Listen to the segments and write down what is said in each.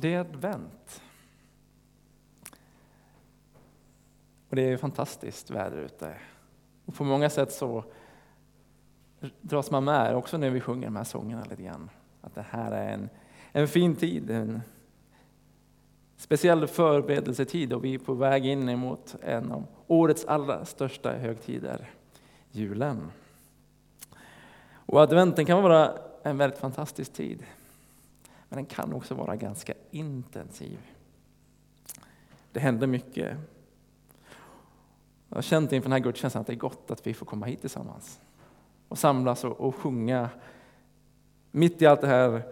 Det är advent. Och det är fantastiskt väder ute. Och på många sätt så dras man med också när vi sjunger de här sångerna lite grann. Att det här är en, en fin tid, en speciell förberedelsetid och vi är på väg in emot en av årets allra största högtider, julen. Och adventen kan vara en väldigt fantastisk tid. Men den kan också vara ganska intensiv. Det händer mycket. Jag har känt inför den här gudstjänsten att det är gott att vi får komma hit tillsammans och samlas och, och sjunga. Mitt i allt det här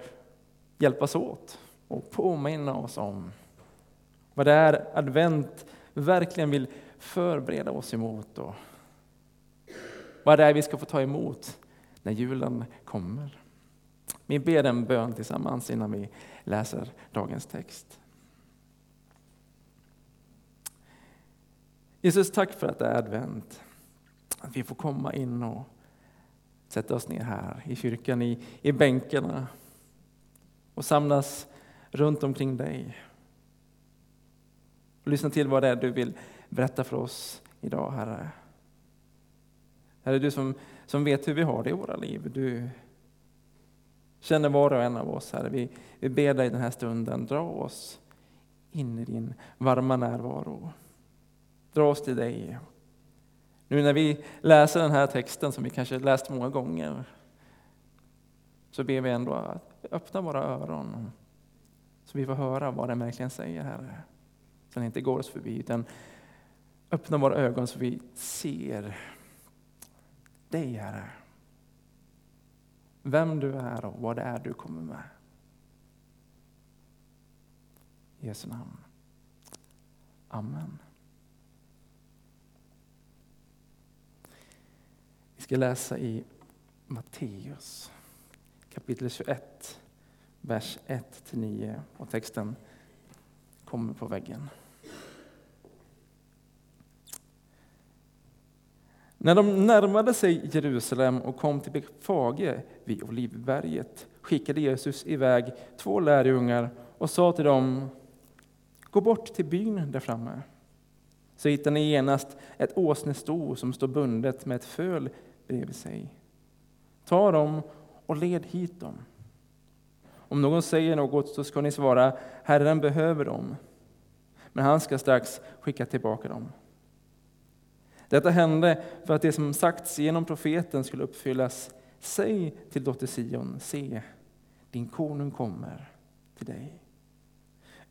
hjälpas åt och påminna oss om vad det är advent verkligen vill förbereda oss emot och vad det är vi ska få ta emot när julen kommer. Vi ber en bön tillsammans innan vi läser dagens text. Jesus, tack för att det är advent. Att vi får komma in och sätta oss ner här i kyrkan, i, i bänkarna och samlas runt omkring dig. Och lyssna till vad det är du vill berätta för oss idag, Herre. Herre, du som, som vet hur vi har det i våra liv. Du känner var och en av oss, Herre. Vi, vi ber dig den här stunden, dra oss in i din varma närvaro. Dra oss till dig. Nu när vi läser den här texten som vi kanske läst många gånger, så ber vi ändå att öppna våra öron så vi får höra vad den verkligen säger, Herre. Så den inte går oss förbi, utan öppna våra ögon så vi ser dig, Herre. Vem du är och vad det är du kommer med. I Jesu namn. Amen. Vi ska läsa i Matteus kapitel 21, vers 1-9 och texten kommer på väggen. När de närmade sig Jerusalem och kom till Betfage vid Olivberget skickade Jesus iväg två lärjungar och sa till dem Gå bort till byn där framme. Så hittar ni genast ett åsnesto som står bundet med ett föl bredvid sig. Ta dem och led hit dem. Om någon säger något så ska ni svara Herren behöver dem. Men han ska strax skicka tillbaka dem. Detta hände för att det som sagts genom profeten skulle uppfyllas. Säg till dotter Sion, se, din konung kommer till dig.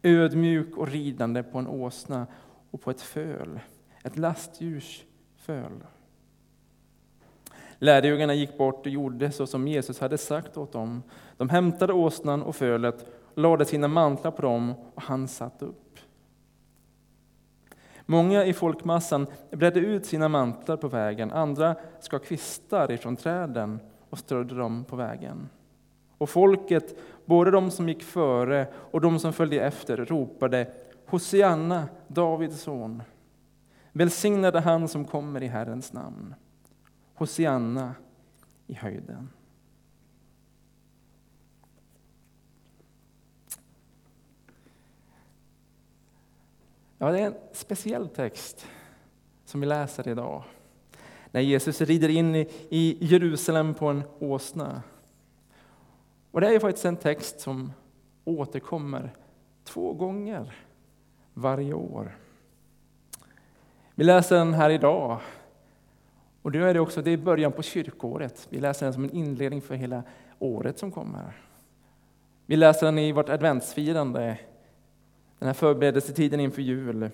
Ödmjuk och ridande på en åsna och på ett föl, ett lastdjurs föl. Lärjungarna gick bort och gjorde så som Jesus hade sagt åt dem. De hämtade åsnan och fölet, lade sina mantlar på dem och han satt upp. Många i folkmassan bredde ut sina mantlar på vägen, andra skar kvistar ifrån träden och strödde dem på vägen. Och folket, både de som gick före och de som följde efter, ropade Hosianna, Davids son. Välsignade han som kommer i Herrens namn. Hosianna i höjden. Ja, det är en speciell text som vi läser idag. När Jesus rider in i Jerusalem på en åsna. Och det är faktiskt en text som återkommer två gånger varje år. Vi läser den här idag. Och då är det också det är början på kyrkåret. Vi läser den som en inledning för hela året som kommer. Vi läser den i vårt adventsfirande den här förberedelsetiden inför jul.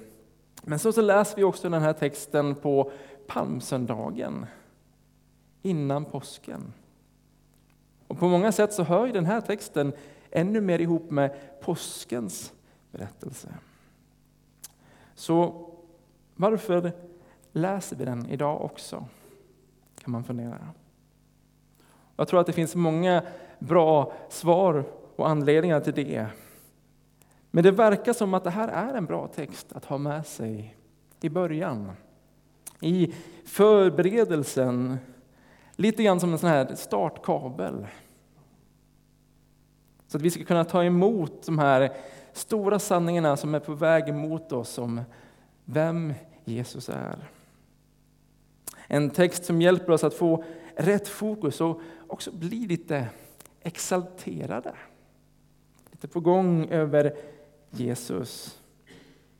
Men så, så läser vi också den här texten på palmsöndagen, innan påsken. Och på många sätt så hör ju den här texten ännu mer ihop med påskens berättelse. Så varför läser vi den idag också? Kan man fundera. Jag tror att det finns många bra svar och anledningar till det. Men det verkar som att det här är en bra text att ha med sig i början. I förberedelsen, lite grann som en sån här startkabel. Så att vi ska kunna ta emot de här stora sanningarna som är på väg mot oss om vem Jesus är. En text som hjälper oss att få rätt fokus och också bli lite exalterade. Lite på gång över Jesus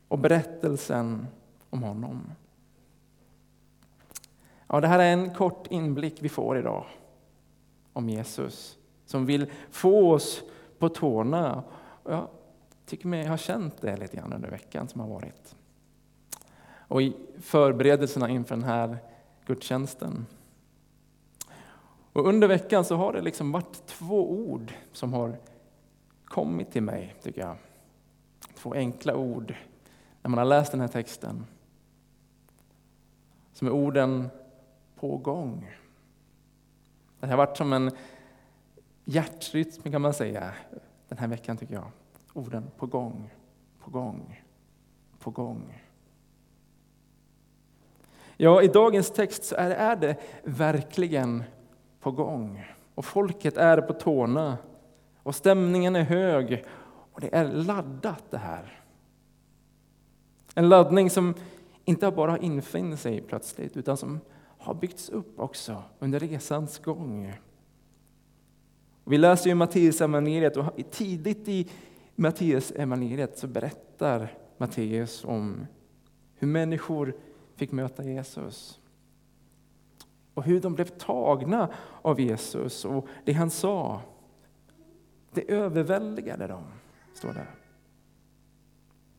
och berättelsen om honom. Ja, det här är en kort inblick vi får idag om Jesus som vill få oss på tårna. Jag tycker mig ha känt det lite grann under veckan som har varit. Och i förberedelserna inför den här gudstjänsten. Och under veckan så har det liksom varit två ord som har kommit till mig, tycker jag. Två enkla ord när man har läst den här texten. Som är orden på gång. Det har varit som en hjärtrytm kan man säga den här veckan tycker jag. Orden på gång, på gång, på gång. Ja, i dagens text så är, är det verkligen på gång. Och folket är på tårna. Och stämningen är hög. Och det är laddat det här. En laddning som inte bara infinner sig plötsligt, utan som har byggts upp också under resans gång. Vi läser ju Matteus evangeliet och tidigt i Matteus evangeliet så berättar Matteus om hur människor fick möta Jesus. Och hur de blev tagna av Jesus och det han sa. Det överväldigade dem, står det.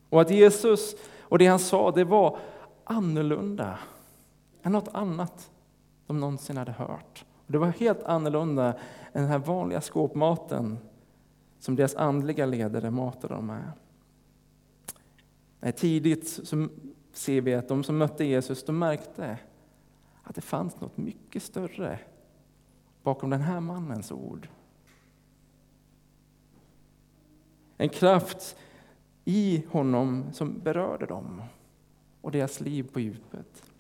Och att Jesus och det han sa, det var annorlunda än något annat de någonsin hade hört. Det var helt annorlunda än den här vanliga skåpmaten som deras andliga ledare matade dem med. Tidigt så ser vi att de som mötte Jesus de märkte att det fanns något mycket större bakom den här mannens ord. En kraft i honom som berörde dem och deras liv på djupet.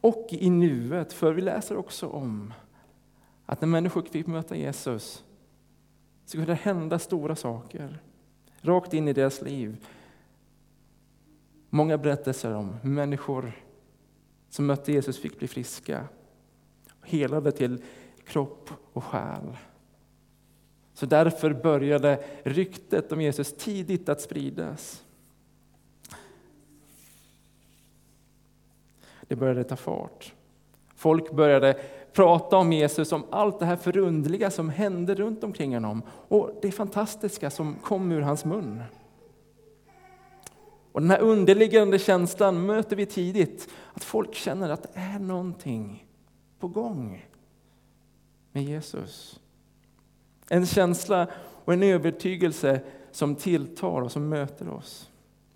Och i nuet, för vi läser också om att när människor fick möta Jesus så kunde det hända stora saker rakt in i deras liv. Många berättelser om människor som mötte Jesus fick bli friska, helade till kropp och själ. Så därför började ryktet om Jesus tidigt att spridas. Det började ta fart. Folk började prata om Jesus, om allt det här förundliga som hände runt omkring honom och det fantastiska som kom ur hans mun. Och den här underliggande känslan möter vi tidigt, att folk känner att det är någonting på gång med Jesus. En känsla och en övertygelse som tilltar och som möter oss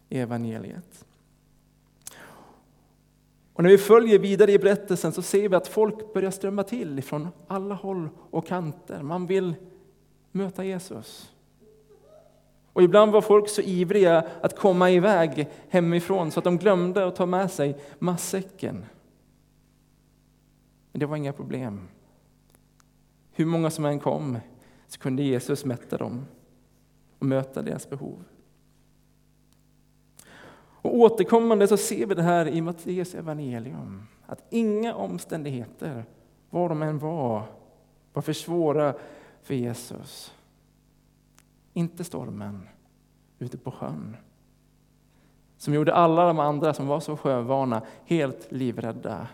i evangeliet. Och när vi följer vidare i berättelsen så ser vi att folk börjar strömma till från alla håll och kanter. Man vill möta Jesus. Och ibland var folk så ivriga att komma iväg hemifrån så att de glömde att ta med sig matsäcken. Men det var inga problem. Hur många som än kom så kunde Jesus mätta dem och möta deras behov. Och återkommande så ser vi det här i Matteus evangelium. Att inga omständigheter, var de än var, var för svåra för Jesus. Inte stormen ute på sjön. Som gjorde alla de andra som var så sjövana helt livrädda.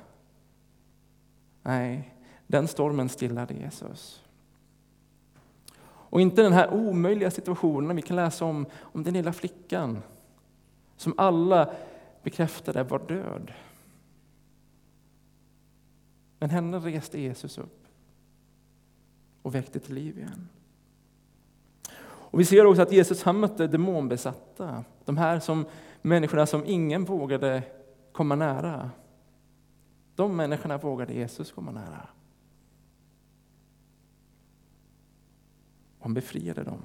Nej, den stormen stillade Jesus. Och inte den här omöjliga situationen vi kan läsa om, om den lilla flickan som alla bekräftade var död. Men henne reste Jesus upp och väckte till liv igen. Och Vi ser också att Jesus han mötte demonbesatta, de här som, människorna som ingen vågade komma nära. De människorna vågade Jesus komma nära. Och han befriade dem.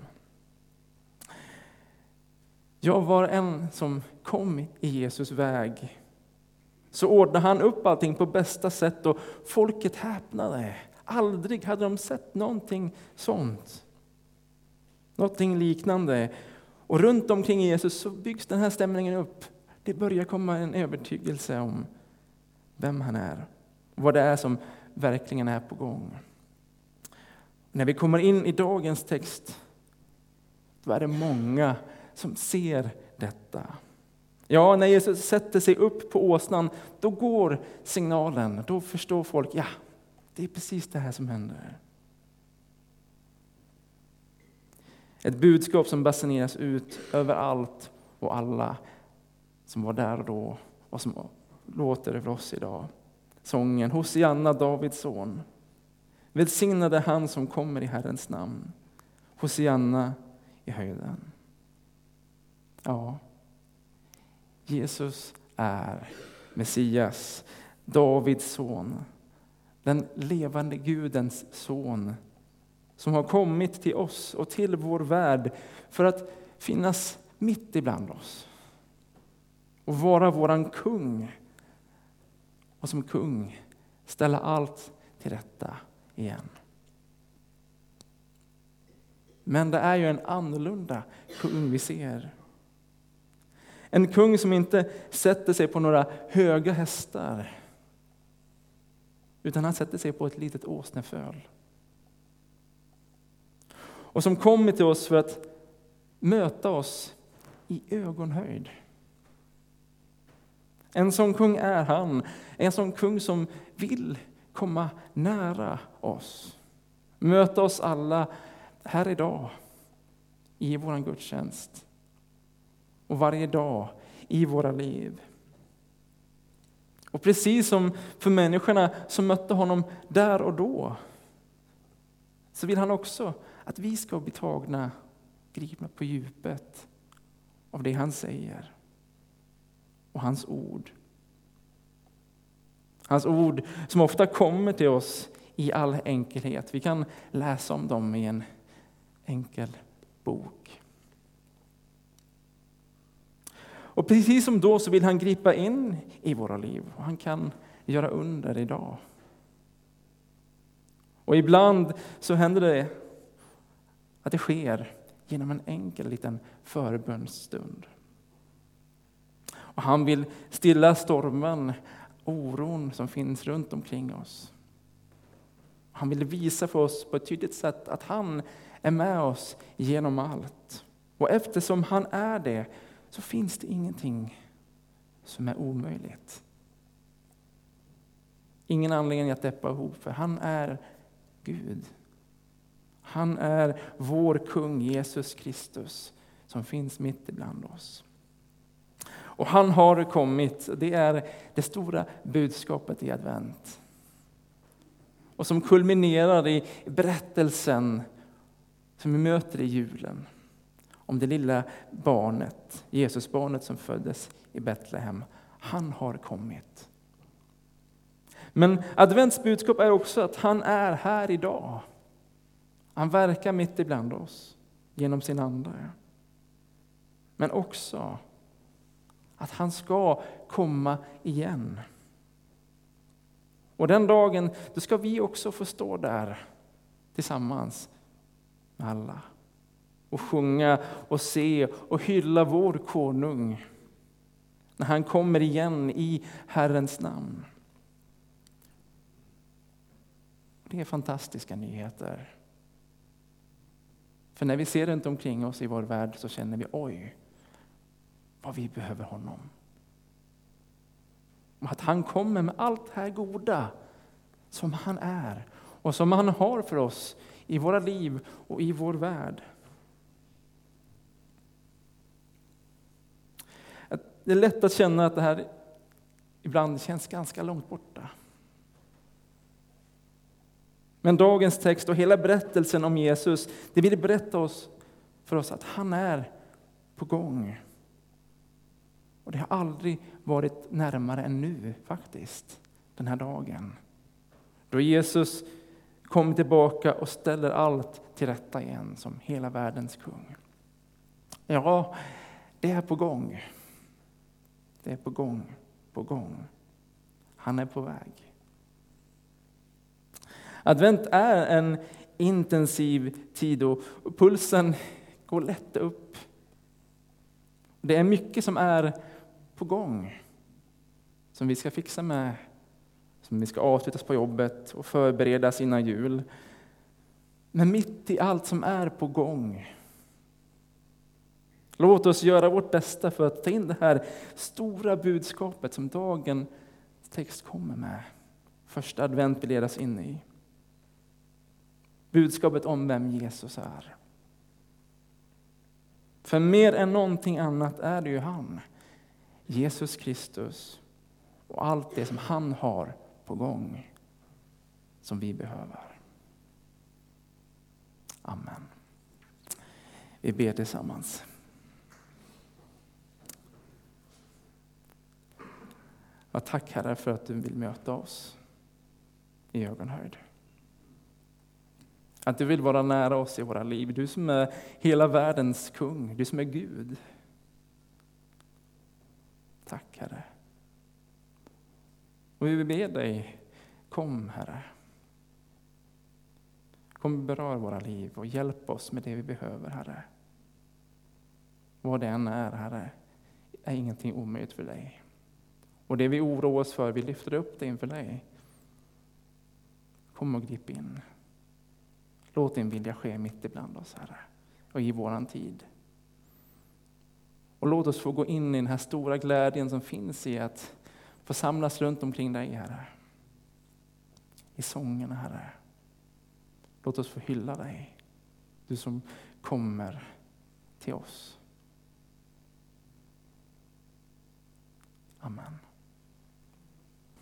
Jag var en som kom i Jesus väg. Så ordnade han upp allting på bästa sätt och folket häpnade. Aldrig hade de sett någonting sånt. Någonting liknande. Och runt omkring Jesus så byggs den här stämningen upp. Det börjar komma en övertygelse om vem han är vad det är som verkligen är på gång. När vi kommer in i dagens text, då är det många som ser detta. Ja, när Jesus sätter sig upp på åsnan, då går signalen. Då förstår folk, ja, det är precis det här som händer. Ett budskap som basuneras ut över allt och alla som var där och då och som låter över oss idag. Sången Hosianna, Davids son. Välsignade han som kommer i Herrens namn. Hosianna i höjden. Ja, Jesus är Messias, Davids son. Den levande Gudens son som har kommit till oss och till vår värld för att finnas mitt ibland oss och vara våran kung. Och som kung ställa allt till rätta igen. Men det är ju en annorlunda kung vi ser. En kung som inte sätter sig på några höga hästar utan han sätter sig på ett litet åsneföl. Och som kommer till oss för att möta oss i ögonhöjd. En sån kung är han, en sån kung som vill komma nära oss. Möta oss alla här idag i vår gudstjänst och varje dag i våra liv. Och precis som för människorna som mötte honom där och då så vill han också att vi ska bli tagna, gripna på djupet av det han säger och hans ord. Hans ord som ofta kommer till oss i all enkelhet. Vi kan läsa om dem i en enkel bok. Och precis som då så vill han gripa in i våra liv. Och han kan göra under idag. Och ibland så händer det att det sker genom en enkel liten förbönsstund. Och han vill stilla stormen, oron som finns runt omkring oss. Han vill visa för oss på ett tydligt sätt att han är med oss genom allt. Och eftersom han är det så finns det ingenting som är omöjligt. Ingen anledning att deppa ihop, för han är Gud. Han är vår kung Jesus Kristus som finns mitt ibland oss. Och han har kommit, det är det stora budskapet i advent. Och som kulminerar i berättelsen som vi möter i julen. Om det lilla barnet, Jesusbarnet som föddes i Betlehem. Han har kommit. Men advents budskap är också att han är här idag. Han verkar mitt ibland oss genom sin Ande. Men också att han ska komma igen. Och den dagen då ska vi också få stå där tillsammans med alla och sjunga och se och hylla vår konung när han kommer igen i Herrens namn. Det är fantastiska nyheter. För när vi ser runt omkring oss i vår värld så känner vi oj, vad vi behöver honom. Att han kommer med allt det här goda som han är och som han har för oss i våra liv och i vår värld. Det är lätt att känna att det här ibland känns ganska långt borta. Men dagens text och hela berättelsen om Jesus, det vill berätta oss, för oss att han är på gång. Och det har aldrig varit närmare än nu faktiskt, den här dagen. Då Jesus kommer tillbaka och ställer allt till rätta igen som hela världens kung. Ja, det är på gång. Det är på gång, på gång. Han är på väg. Advent är en intensiv tid och pulsen går lätt upp Det är mycket som är på gång, som vi ska fixa med, som vi ska avslutas på jobbet och förberedas innan jul. Men mitt i allt som är på gång, låt oss göra vårt bästa för att ta in det här stora budskapet som dagens text kommer med. Första advent vi ledas in i. Budskapet om vem Jesus är. För mer än någonting annat är det ju han, Jesus Kristus och allt det som han har på gång som vi behöver. Amen. Vi ber tillsammans. Ja, tack Herre för att du vill möta oss i ögonhöjd. Att du vill vara nära oss i våra liv. Du som är hela världens kung, du som är Gud. Tack Herre. Och vi vill be dig, kom Herre. Kom och berör våra liv och hjälp oss med det vi behöver Herre. Vad det än är Herre, är ingenting omöjligt för dig. Och det vi oroar oss för, vi lyfter upp det inför dig. Kom och grip in. Låt din vilja ske mitt ibland oss, Herre, och i våran tid. Och låt oss få gå in i den här stora glädjen som finns i att får samlas runt omkring dig, Herre. I sångerna, Herre. Låt oss få hylla dig, du som kommer till oss. Amen.